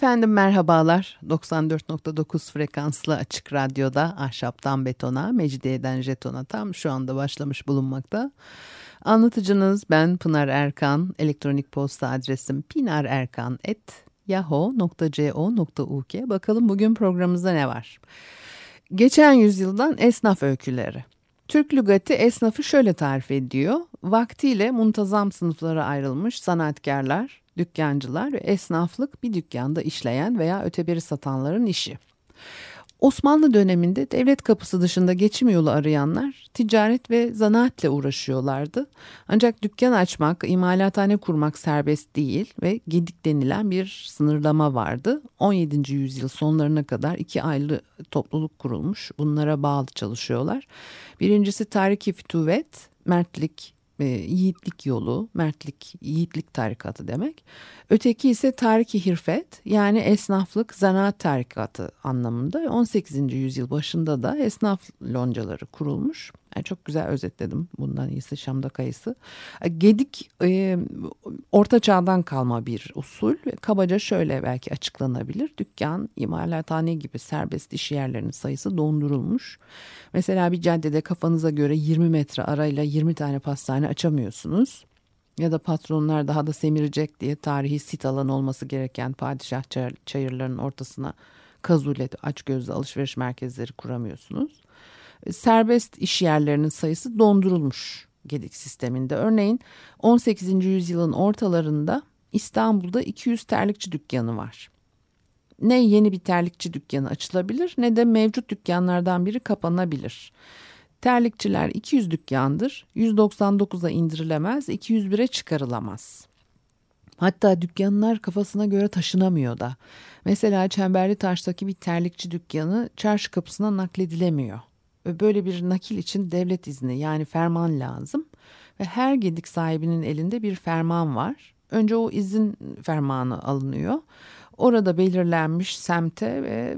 Efendim merhabalar. 94.9 frekanslı açık radyoda ahşaptan betona, mecidiyeden jetona tam şu anda başlamış bulunmakta. Anlatıcınız ben Pınar Erkan. Elektronik posta adresim pinarerkan@yahoo.co.uk. Bakalım bugün programımızda ne var? Geçen yüzyıldan esnaf öyküleri. Türk lügati esnafı şöyle tarif ediyor. Vaktiyle muntazam sınıflara ayrılmış sanatkarlar, dükkancılar ve esnaflık bir dükkanda işleyen veya öteberi satanların işi. Osmanlı döneminde devlet kapısı dışında geçim yolu arayanlar ticaret ve zanaatle uğraşıyorlardı. Ancak dükkan açmak, imalathane kurmak serbest değil ve gedik denilen bir sınırlama vardı. 17. yüzyıl sonlarına kadar iki ayrı topluluk kurulmuş. Bunlara bağlı çalışıyorlar. Birincisi Tariki Fütuvet, Mertlik e, yiğitlik yolu, mertlik, yiğitlik tarikatı demek. Öteki ise tariki hirfet yani esnaflık, zanaat tarikatı anlamında. 18. yüzyıl başında da esnaf loncaları kurulmuş. Yani çok güzel özetledim bundan iyisi Şam'da kayısı. Gedik e, orta çağdan kalma bir usul. Kabaca şöyle belki açıklanabilir. Dükkan, imalathane gibi serbest iş yerlerinin sayısı dondurulmuş. Mesela bir caddede kafanıza göre 20 metre arayla 20 tane pastane açamıyorsunuz. Ya da patronlar daha da semirecek diye tarihi sit alan olması gereken padişah çayırlarının ortasına kazule aç gözlü alışveriş merkezleri kuramıyorsunuz serbest iş yerlerinin sayısı dondurulmuş Gedik sisteminde. Örneğin 18. yüzyılın ortalarında İstanbul'da 200 terlikçi dükkanı var. Ne yeni bir terlikçi dükkanı açılabilir ne de mevcut dükkanlardan biri kapanabilir. Terlikçiler 200 dükkandır. 199'a indirilemez, 201'e çıkarılamaz. Hatta dükkanlar kafasına göre taşınamıyor da. Mesela Çemberli Taş'taki bir terlikçi dükkanı çarşı kapısına nakledilemiyor böyle bir nakil için devlet izni yani ferman lazım ve her gedik sahibinin elinde bir ferman var. Önce o izin fermanı alınıyor. Orada belirlenmiş semte ve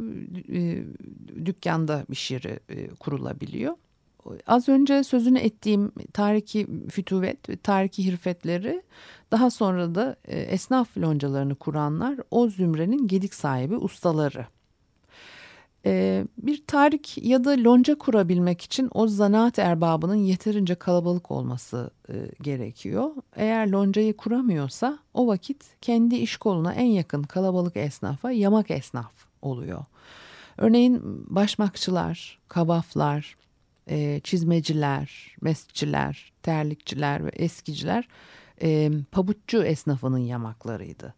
e, dükkanda bir yeri e, kurulabiliyor. Az önce sözünü ettiğim tariki fütuvet ve tariki hirfetleri daha sonra da e, esnaf loncalarını kuranlar o zümrenin gedik sahibi ustaları. Ee, bir tarik ya da lonca kurabilmek için o zanaat erbabının yeterince kalabalık olması e, gerekiyor. Eğer loncayı kuramıyorsa o vakit kendi iş koluna en yakın kalabalık esnafa yamak esnaf oluyor. Örneğin başmakçılar, kavaflar, e, çizmeciler, mescitçiler, terlikçiler ve eskiciler e, pabuççu esnafının yamaklarıydı.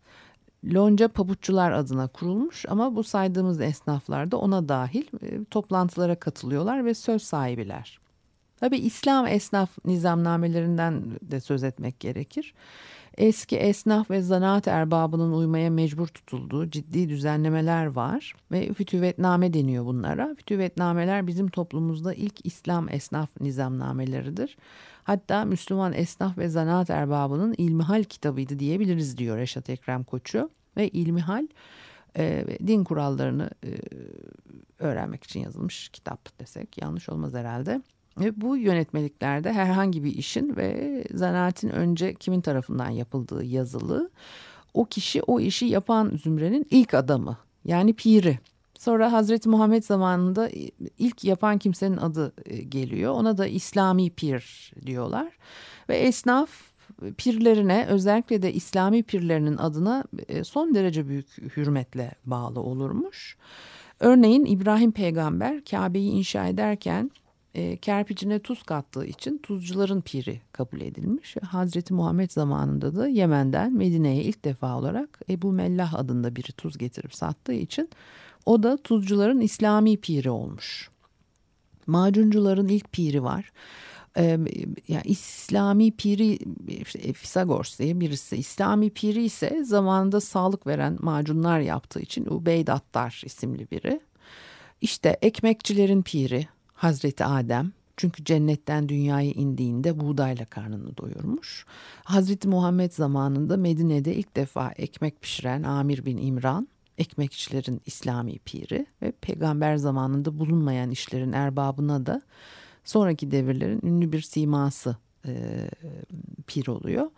Lonca Pabuççular adına kurulmuş ama bu saydığımız esnaflar da ona dahil e, toplantılara katılıyorlar ve söz sahibiler. Tabi İslam esnaf nizamnamelerinden de söz etmek gerekir. Eski esnaf ve zanaat erbabının uymaya mecbur tutulduğu ciddi düzenlemeler var ve fütüvetname deniyor bunlara. Fütüvetnameler bizim toplumumuzda ilk İslam esnaf nizamnameleridir. Hatta Müslüman esnaf ve zanaat erbabının İlmihal kitabıydı diyebiliriz diyor Reşat Ekrem Koçu. Ve İlmihal e, din kurallarını e, öğrenmek için yazılmış kitap desek yanlış olmaz herhalde. Ve bu yönetmeliklerde herhangi bir işin ve zanaatin önce kimin tarafından yapıldığı yazılı. O kişi o işi yapan zümrenin ilk adamı yani piri. Sonra Hazreti Muhammed zamanında ilk yapan kimsenin adı e, geliyor. Ona da İslami pir diyorlar. Ve esnaf pirlerine özellikle de İslami pirlerinin adına e, son derece büyük hürmetle bağlı olurmuş. Örneğin İbrahim peygamber Kabe'yi inşa ederken e, kerpicine tuz kattığı için tuzcuların piri kabul edilmiş. Hazreti Muhammed zamanında da Yemen'den Medine'ye ilk defa olarak Ebu Mellah adında biri tuz getirip sattığı için o da tuzcuların İslami piri olmuş. Macuncuların ilk piri var. Ee, yani İslami piri işte Fisagors diye birisi. İslami piri ise zamanında sağlık veren macunlar yaptığı için Ubeyd Attar isimli biri. İşte ekmekçilerin piri Hazreti Adem çünkü cennetten dünyaya indiğinde buğdayla karnını doyurmuş. Hazreti Muhammed zamanında Medine'de ilk defa ekmek pişiren Amir bin İmran, ekmek işlerin İslami piri ve peygamber zamanında bulunmayan işlerin erbabına da sonraki devirlerin ünlü bir siması e, pir oluyor.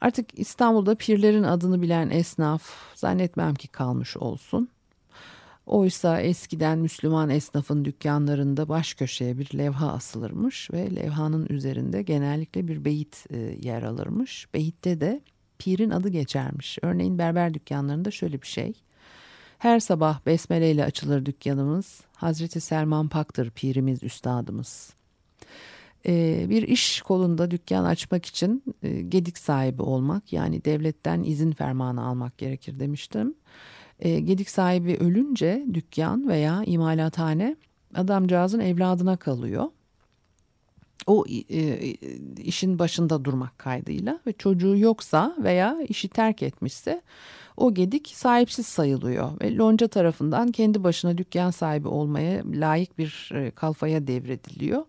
Artık İstanbul'da pirlerin adını bilen esnaf zannetmem ki kalmış olsun. Oysa eskiden Müslüman esnafın dükkanlarında baş köşeye bir levha asılırmış ve levhanın üzerinde genellikle bir beyit e, yer alırmış. Beyitte de pirin adı geçermiş. Örneğin berber dükkanlarında şöyle bir şey. Her sabah besmele ile açılır dükkanımız. Hazreti Selman Pak'tır pirimiz, üstadımız. Ee, bir iş kolunda dükkan açmak için e, gedik sahibi olmak yani devletten izin fermanı almak gerekir demiştim. E, gedik sahibi ölünce dükkan veya imalathane adamcağızın evladına kalıyor. O e, işin başında durmak kaydıyla ve çocuğu yoksa veya işi terk etmişse o gedik sahipsiz sayılıyor ve lonca tarafından kendi başına dükkan sahibi olmaya layık bir e, kalfaya devrediliyor.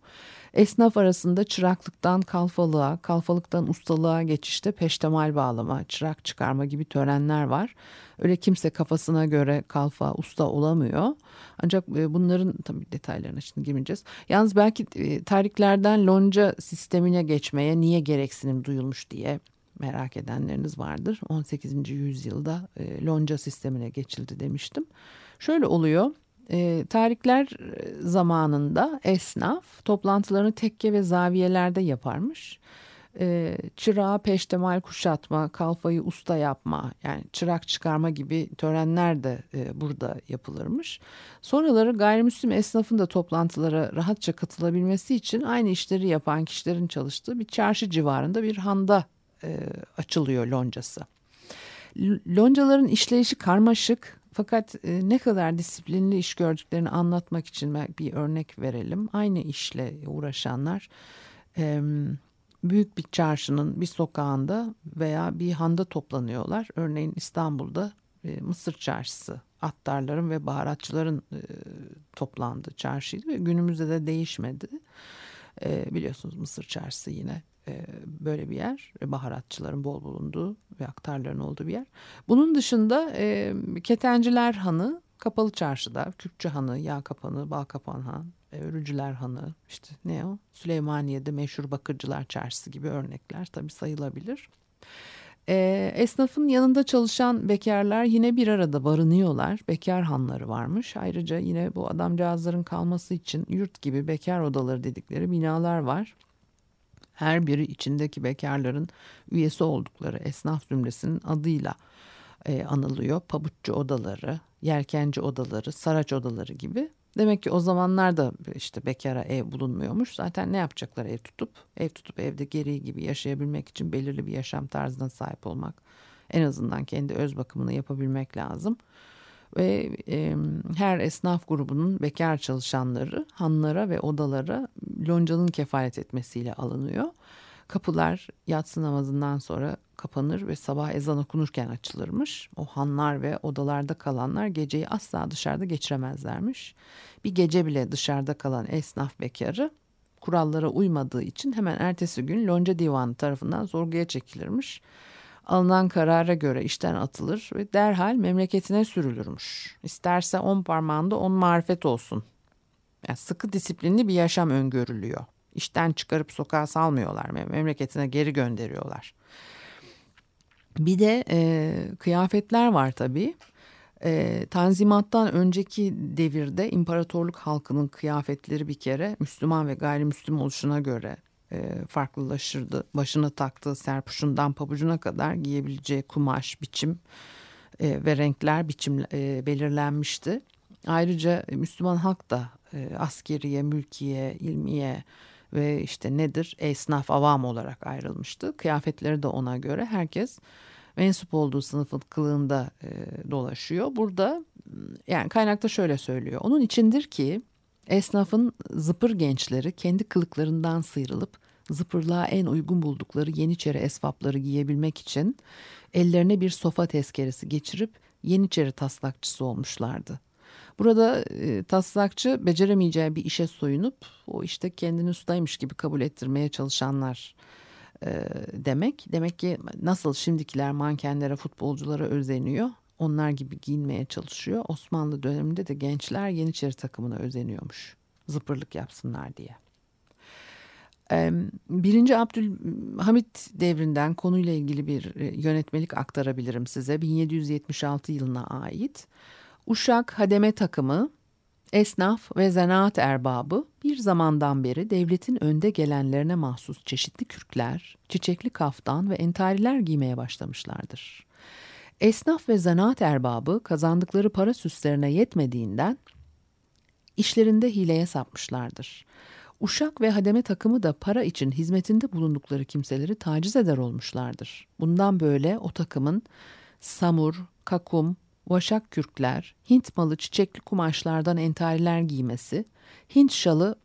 Esnaf arasında çıraklıktan kalfalığa, kalfalıktan ustalığa geçişte peştemal bağlama, çırak çıkarma gibi törenler var. Öyle kimse kafasına göre kalfa, usta olamıyor. Ancak e, bunların tabii detaylarına şimdi girmeyeceğiz. Yalnız belki e, tarihlerden lonca sistemine geçmeye niye gereksinim duyulmuş diye merak edenleriniz vardır. 18. yüzyılda e, lonca sistemine geçildi demiştim. Şöyle oluyor. E, tarihler zamanında esnaf toplantılarını tekke ve zaviyelerde yaparmış. E, çırağı peştemal kuşatma, kalfayı usta yapma, yani çırak çıkarma gibi törenler de e, burada yapılırmış. Sonraları gayrimüslim esnafın da toplantılara rahatça katılabilmesi için aynı işleri yapan kişilerin çalıştığı bir çarşı civarında bir handa e, açılıyor loncası. Loncaların işleyişi karmaşık fakat e, ne kadar disiplinli iş gördüklerini anlatmak için bir örnek verelim. Aynı işle uğraşanlar büyük bir çarşının bir sokağında veya bir handa toplanıyorlar. Örneğin İstanbul'da e, Mısır Çarşısı attarların ve baharatçıların e, toplandığı çarşıydı ve günümüzde de değişmedi. Biliyorsunuz Mısır Çarşısı yine böyle bir yer. Baharatçıların bol bulunduğu ve aktarların olduğu bir yer. Bunun dışında e, Ketenciler Hanı Kapalı Çarşı'da, Kürkçü Hanı, Yağ Kapanı, Bal Kapan e, Örücüler Hanı, işte ne o? Süleymaniye'de meşhur Bakırcılar Çarşısı gibi örnekler tabii sayılabilir. E, esnafın yanında çalışan bekarlar yine bir arada barınıyorlar. Bekar hanları varmış. Ayrıca yine bu adamcağızların kalması için yurt gibi bekar odaları dedikleri binalar var. Her biri içindeki bekarların üyesi oldukları esnaf zümresinin adıyla e, anılıyor. Pabuççu odaları, yelkenci odaları, saraç odaları gibi. Demek ki o zamanlar da işte bekara ev bulunmuyormuş. Zaten ne yapacaklar ev tutup? Ev tutup evde gereği gibi yaşayabilmek için belirli bir yaşam tarzına sahip olmak. En azından kendi öz bakımını yapabilmek lazım ve e, her esnaf grubunun bekar çalışanları hanlara ve odalara loncanın kefalet etmesiyle alınıyor. Kapılar yatsı namazından sonra kapanır ve sabah ezan okunurken açılırmış. O hanlar ve odalarda kalanlar geceyi asla dışarıda geçiremezlermiş. Bir gece bile dışarıda kalan esnaf bekarı kurallara uymadığı için hemen ertesi gün lonca divanı tarafından sorguya çekilirmiş alınan karara göre işten atılır ve derhal memleketine sürülürmüş. İsterse on parmağında on marifet olsun. Yani sıkı disiplinli bir yaşam öngörülüyor. İşten çıkarıp sokağa salmıyorlar, memleketine geri gönderiyorlar. Bir de e, kıyafetler var tabii. E, tanzimattan önceki devirde imparatorluk halkının kıyafetleri bir kere Müslüman ve gayrimüslim oluşuna göre e, farklılaşırdı. Başına taktığı serpuşundan pabucuna kadar giyebileceği kumaş, biçim e, ve renkler biçim e, belirlenmişti. Ayrıca Müslüman halk da e, askeriye, mülkiye, ilmiye ve işte nedir esnaf, avam olarak ayrılmıştı. Kıyafetleri de ona göre herkes mensup olduğu sınıfın kılığında e, dolaşıyor. Burada yani kaynakta şöyle söylüyor. Onun içindir ki Esnafın zıpır gençleri kendi kılıklarından sıyrılıp zıpırlığa en uygun buldukları Yeniçeri esvapları giyebilmek için ellerine bir sofa tezkeresi geçirip Yeniçeri taslakçısı olmuşlardı. Burada e, taslakçı beceremeyeceği bir işe soyunup o işte kendini ustaymış gibi kabul ettirmeye çalışanlar e, demek. Demek ki nasıl şimdikiler mankenlere, futbolculara özeniyor. Onlar gibi giyinmeye çalışıyor. Osmanlı döneminde de gençler Yeniçeri takımına özeniyormuş. Zıpırlık yapsınlar diye. Birinci Abdülhamit devrinden konuyla ilgili bir e, yönetmelik aktarabilirim size. 1776 yılına ait. Uşak Hademe takımı, esnaf ve zanaat erbabı bir zamandan beri devletin önde gelenlerine mahsus çeşitli kürkler, çiçekli kaftan ve entariler giymeye başlamışlardır. Esnaf ve zanaat erbabı kazandıkları para süslerine yetmediğinden işlerinde hileye sapmışlardır. Uşak ve hademe takımı da para için hizmetinde bulundukları kimseleri taciz eder olmuşlardır. Bundan böyle o takımın samur, kakum, vaşak kürkler, Hint malı çiçekli kumaşlardan entariler giymesi, Hint şalı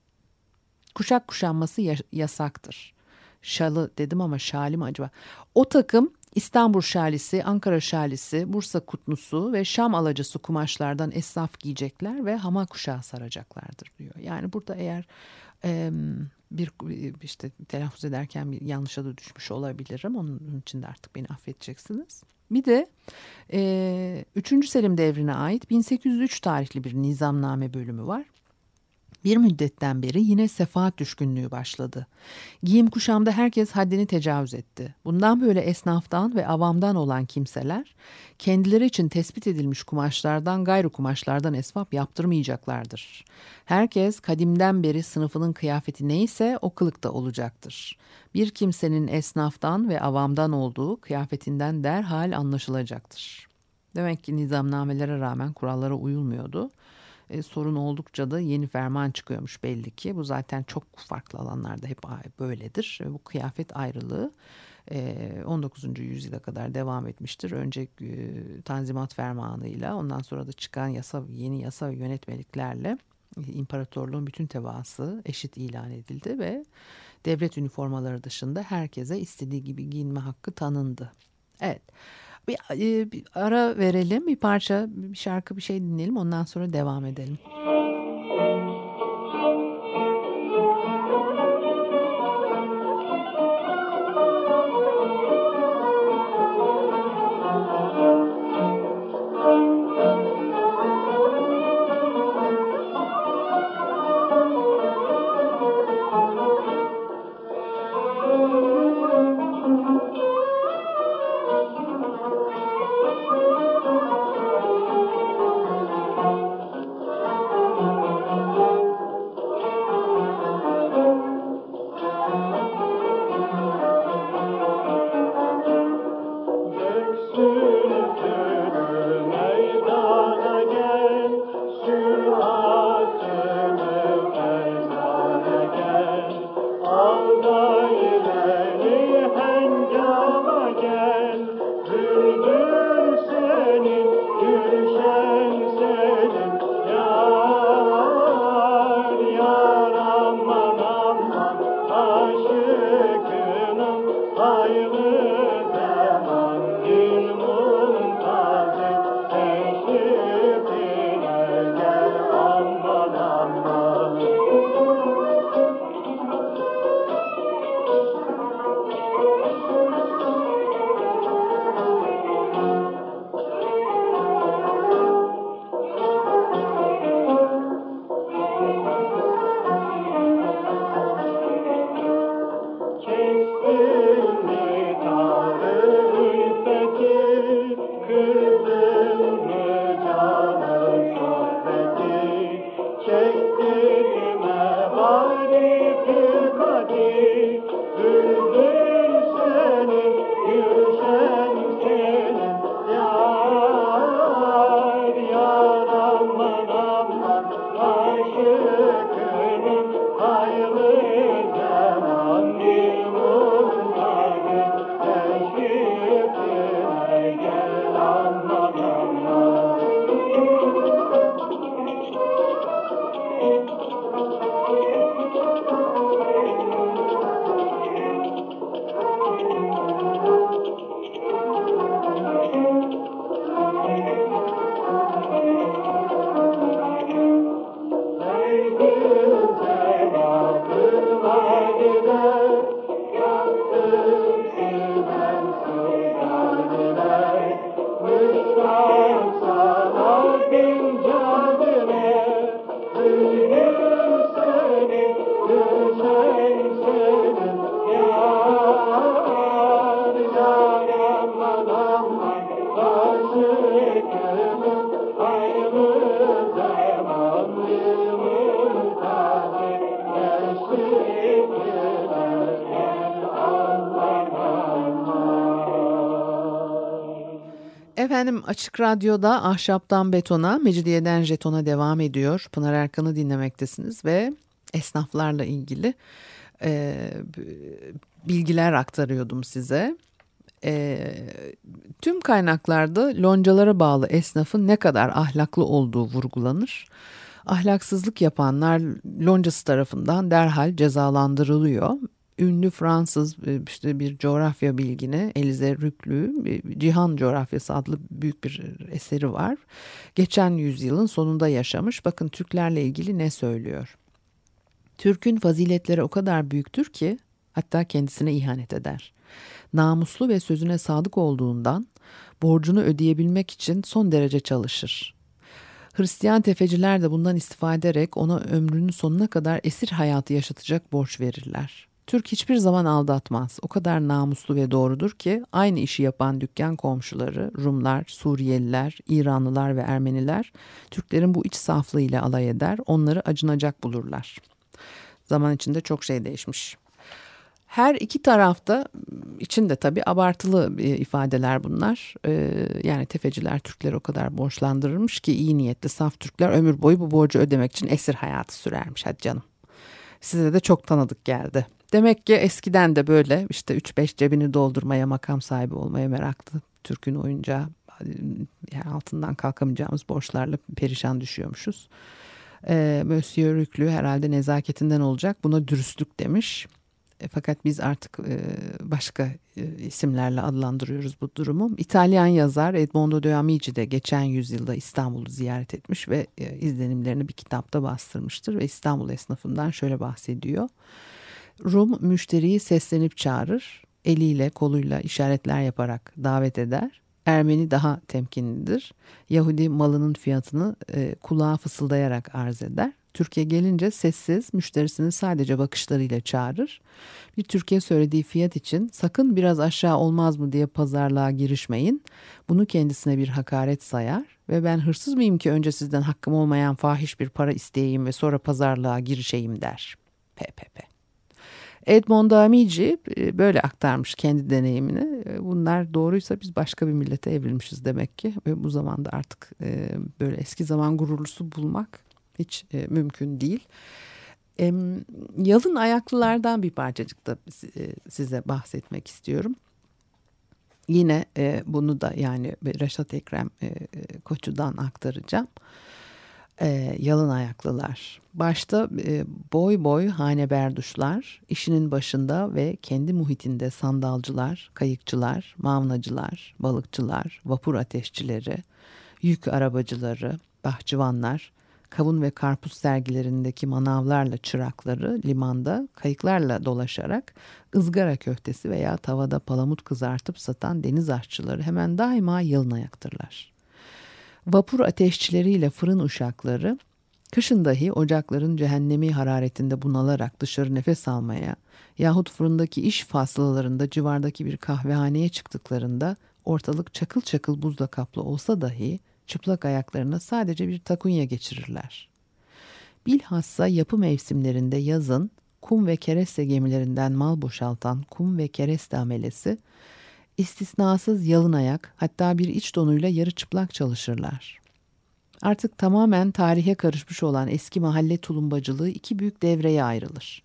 kuşak kuşanması yasaktır. Şalı dedim ama şali mi acaba? O takım İstanbul şalisi, Ankara şalisi, Bursa kutnusu ve Şam alacası kumaşlardan esnaf giyecekler ve hama kuşağı saracaklardır diyor. Yani burada eğer e, bir işte telaffuz ederken bir yanlışa da düşmüş olabilirim. Onun için de artık beni affedeceksiniz. Bir de e, 3. Selim devrine ait 1803 tarihli bir nizamname bölümü var. Bir müddetten beri yine sefaat düşkünlüğü başladı. Giyim kuşamda herkes haddini tecavüz etti. Bundan böyle esnaftan ve avamdan olan kimseler kendileri için tespit edilmiş kumaşlardan gayrı kumaşlardan esvap yaptırmayacaklardır. Herkes kadimden beri sınıfının kıyafeti neyse o kılıkta olacaktır. Bir kimsenin esnaftan ve avamdan olduğu kıyafetinden derhal anlaşılacaktır. Demek ki nizamnamelere rağmen kurallara uyulmuyordu e, sorun oldukça da yeni ferman çıkıyormuş belli ki. Bu zaten çok farklı alanlarda hep böyledir. Bu kıyafet ayrılığı 19. E, yüzyıla kadar devam etmiştir. Önce e, Tanzimat Fermanı'yla ondan sonra da çıkan yasa yeni yasa ve yönetmeliklerle imparatorluğun bütün tevaası eşit ilan edildi ve devlet üniformaları dışında herkese istediği gibi giyinme hakkı tanındı. Evet. Bir, e, bir ara verelim, bir parça, bir şarkı, bir şey dinleyelim. Ondan sonra devam edelim. Hayır. Açık Radyo'da Ahşaptan Betona, Mecidiyeden Jeton'a devam ediyor. Pınar Erkan'ı dinlemektesiniz ve esnaflarla ilgili e, bilgiler aktarıyordum size. E, tüm kaynaklarda loncalara bağlı esnafın ne kadar ahlaklı olduğu vurgulanır. Ahlaksızlık yapanlar loncası tarafından derhal cezalandırılıyor ünlü Fransız e, işte bir coğrafya bilgini Elize Rüklü Cihan Coğrafyası adlı büyük bir eseri var. Geçen yüzyılın sonunda yaşamış. Bakın Türklerle ilgili ne söylüyor. Türk'ün faziletleri o kadar büyüktür ki hatta kendisine ihanet eder. Namuslu ve sözüne sadık olduğundan borcunu ödeyebilmek için son derece çalışır. Hristiyan tefeciler de bundan istifade ederek ona ömrünün sonuna kadar esir hayatı yaşatacak borç verirler. Türk hiçbir zaman aldatmaz. O kadar namuslu ve doğrudur ki aynı işi yapan dükkan komşuları Rumlar, Suriyeliler, İranlılar ve Ermeniler Türklerin bu iç saflığıyla alay eder, onları acınacak bulurlar. Zaman içinde çok şey değişmiş. Her iki tarafta içinde tabii abartılı ifadeler bunlar. Yani tefeciler Türkleri o kadar borçlandırırmış ki iyi niyetli saf Türkler ömür boyu bu borcu ödemek için esir hayatı sürermiş. Hadi canım. Size de çok tanıdık geldi. Demek ki eskiden de böyle işte 3-5 cebini doldurmaya, makam sahibi olmaya meraklı. Türk'ün oyuncağı yani altından kalkamayacağımız borçlarla perişan düşüyormuşuz. E, Monsieur Rüklü herhalde nezaketinden olacak. Buna dürüstlük demiş. E, fakat biz artık e, başka e, isimlerle adlandırıyoruz bu durumu. İtalyan yazar Edmondo de Amici de geçen yüzyılda İstanbul'u ziyaret etmiş ve e, izlenimlerini bir kitapta bastırmıştır ve İstanbul esnafından şöyle bahsediyor. Rum müşteriyi seslenip çağırır, eliyle koluyla işaretler yaparak davet eder. Ermeni daha temkinlidir. Yahudi malının fiyatını e, kulağa fısıldayarak arz eder. Türkiye gelince sessiz müşterisini sadece bakışlarıyla çağırır. Bir Türkiye söylediği fiyat için sakın biraz aşağı olmaz mı diye pazarlığa girişmeyin. Bunu kendisine bir hakaret sayar ve ben hırsız mıyım ki önce sizden hakkım olmayan fahiş bir para isteyeyim ve sonra pazarlığa girişeyim der. PPP. Edmond Amici e, böyle aktarmış kendi deneyimini. E, bunlar doğruysa biz başka bir millete evrilmişiz demek ki. Ve bu zamanda artık e, böyle eski zaman gururlusu bulmak hiç mümkün değil. Yalın ayaklılardan bir parçacık da size bahsetmek istiyorum. Yine bunu da yani Reşat Ekrem Koçu'dan aktaracağım e, yalın ayaklılar. Başta e, boy boy hane berduşlar, işinin başında ve kendi muhitinde sandalcılar, kayıkçılar, mavnacılar, balıkçılar, vapur ateşçileri, yük arabacıları, bahçıvanlar, kavun ve karpuz sergilerindeki manavlarla çırakları limanda kayıklarla dolaşarak ızgara köftesi veya tavada palamut kızartıp satan deniz aşçıları hemen daima yalın ayaktırlar. Vapur ateşçileriyle fırın uşakları kışın dahi ocakların cehennemi hararetinde bunalarak dışarı nefes almaya yahut fırındaki iş faslalarında civardaki bir kahvehaneye çıktıklarında ortalık çakıl çakıl buzla kaplı olsa dahi çıplak ayaklarına sadece bir takunya geçirirler. Bilhassa yapı mevsimlerinde yazın kum ve kereste gemilerinden mal boşaltan kum ve kereste amelesi istisnasız yalın ayak hatta bir iç donuyla yarı çıplak çalışırlar. Artık tamamen tarihe karışmış olan eski mahalle tulumbacılığı iki büyük devreye ayrılır.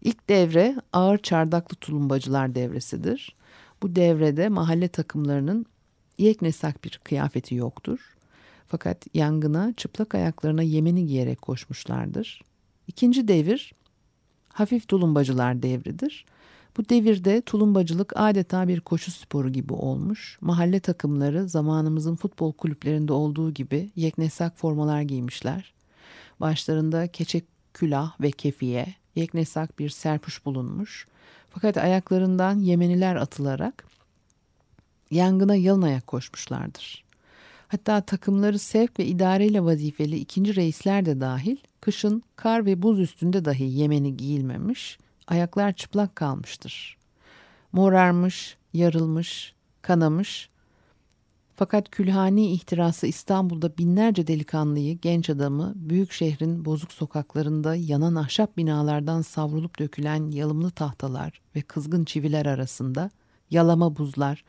İlk devre ağır çardaklı tulumbacılar devresidir. Bu devrede mahalle takımlarının yeknesak bir kıyafeti yoktur. Fakat yangına çıplak ayaklarına yemeni giyerek koşmuşlardır. İkinci devir hafif tulumbacılar devridir. Bu devirde tulumbacılık adeta bir koşu sporu gibi olmuş. Mahalle takımları zamanımızın futbol kulüplerinde olduğu gibi yeknesak formalar giymişler. Başlarında keçek külah ve kefiye, yeknesak bir serpuş bulunmuş. Fakat ayaklarından Yemeniler atılarak yangına yalın ayak koşmuşlardır. Hatta takımları sevk ve idareyle vazifeli ikinci reisler de dahil kışın kar ve buz üstünde dahi Yemeni giyilmemiş, ayaklar çıplak kalmıştır. Morarmış, yarılmış, kanamış. Fakat külhani ihtirası İstanbul'da binlerce delikanlıyı, genç adamı, büyük şehrin bozuk sokaklarında yanan ahşap binalardan savrulup dökülen yalımlı tahtalar ve kızgın çiviler arasında Yalama buzlar,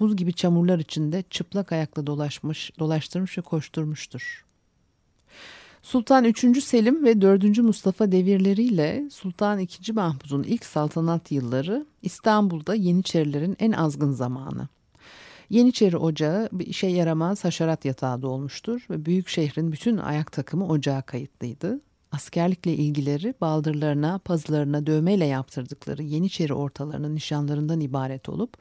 buz gibi çamurlar içinde çıplak ayakla dolaşmış, dolaştırmış ve koşturmuştur. Sultan 3. Selim ve 4. Mustafa devirleriyle Sultan II. Mahmud'un ilk saltanat yılları İstanbul'da Yeniçerilerin en azgın zamanı. Yeniçeri Ocağı bir işe yaramaz haşerat yatağı dolmuştur ve büyük şehrin bütün ayak takımı ocağa kayıtlıydı. Askerlikle ilgileri baldırlarına, pazılarına dövmeyle yaptırdıkları Yeniçeri ortalarının nişanlarından ibaret olup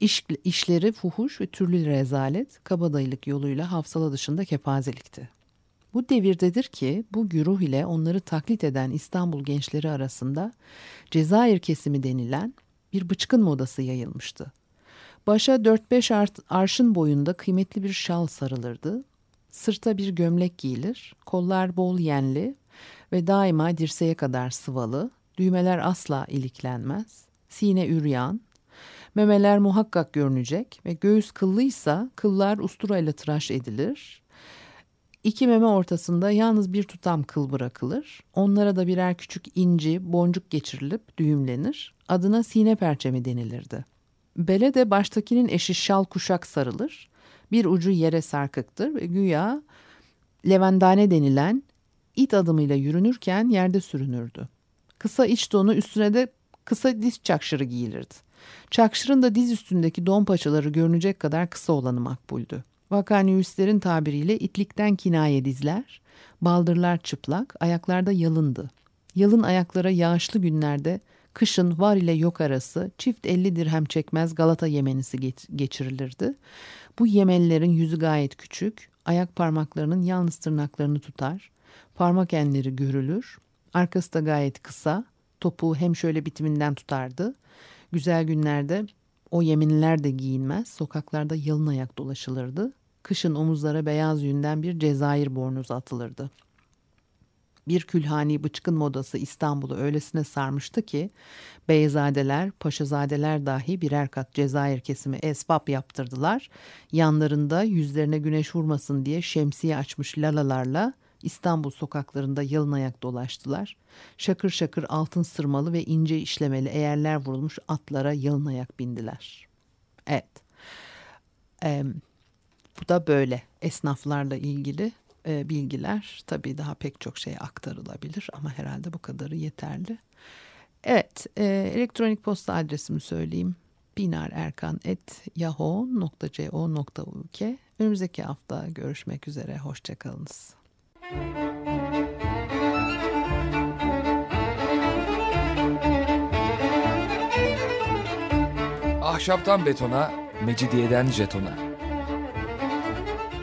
iş, işleri fuhuş ve türlü rezalet, kabadayılık yoluyla hafsala dışında kepazelikti. Bu devirdedir ki bu güruh ile onları taklit eden İstanbul gençleri arasında Cezayir kesimi denilen bir bıçkın modası yayılmıştı. Başa 4-5 arşın boyunda kıymetli bir şal sarılırdı. Sırta bir gömlek giyilir. Kollar bol yenli ve daima dirseğe kadar sıvalı. Düğmeler asla iliklenmez. Sine üryan. Memeler muhakkak görünecek ve göğüs kıllıysa kıllar usturayla tıraş edilir. İki meme ortasında yalnız bir tutam kıl bırakılır. Onlara da birer küçük inci, boncuk geçirilip düğümlenir. Adına sine perçemi denilirdi. Bele de baştakinin eşi şal kuşak sarılır. Bir ucu yere sarkıktır ve güya levendane denilen it adımıyla yürünürken yerde sürünürdü. Kısa iç donu üstüne de kısa diz çakşırı giyilirdi. Çakşırın da diz üstündeki don paçaları görünecek kadar kısa olanı makbuldü. Vakaniyüslerin tabiriyle itlikten kinaye dizler, baldırlar çıplak, ayaklarda yalındı. Yalın ayaklara yağışlı günlerde kışın var ile yok arası çift elli dirhem çekmez Galata yemenisi geçirilirdi. Bu yemenlerin yüzü gayet küçük, ayak parmaklarının yalnız tırnaklarını tutar, parmak enleri görülür, arkası da gayet kısa, topuğu hem şöyle bitiminden tutardı. Güzel günlerde o yeminler de giyinmez, sokaklarda yalın ayak dolaşılırdı. Kışın omuzlara beyaz yünden bir Cezayir bornozu atılırdı. Bir külhani bıçkın modası İstanbul'u öylesine sarmıştı ki beyzadeler, paşazadeler dahi birer kat Cezayir kesimi esbab yaptırdılar. Yanlarında yüzlerine güneş vurmasın diye şemsiye açmış lalalarla İstanbul sokaklarında yalın ayak dolaştılar. Şakır şakır altın sırmalı ve ince işlemeli eğerler vurulmuş atlara yalın ayak bindiler. Evet. Ee, bu da böyle esnaflarla ilgili e, bilgiler. Tabii daha pek çok şey aktarılabilir ama herhalde bu kadarı yeterli. Evet, e, elektronik posta adresimi söyleyeyim. pinarerkan.yahoo.co.uk Önümüzdeki hafta görüşmek üzere. Hoşçakalınız. Ahşaptan betona, mecidiyeden jetona.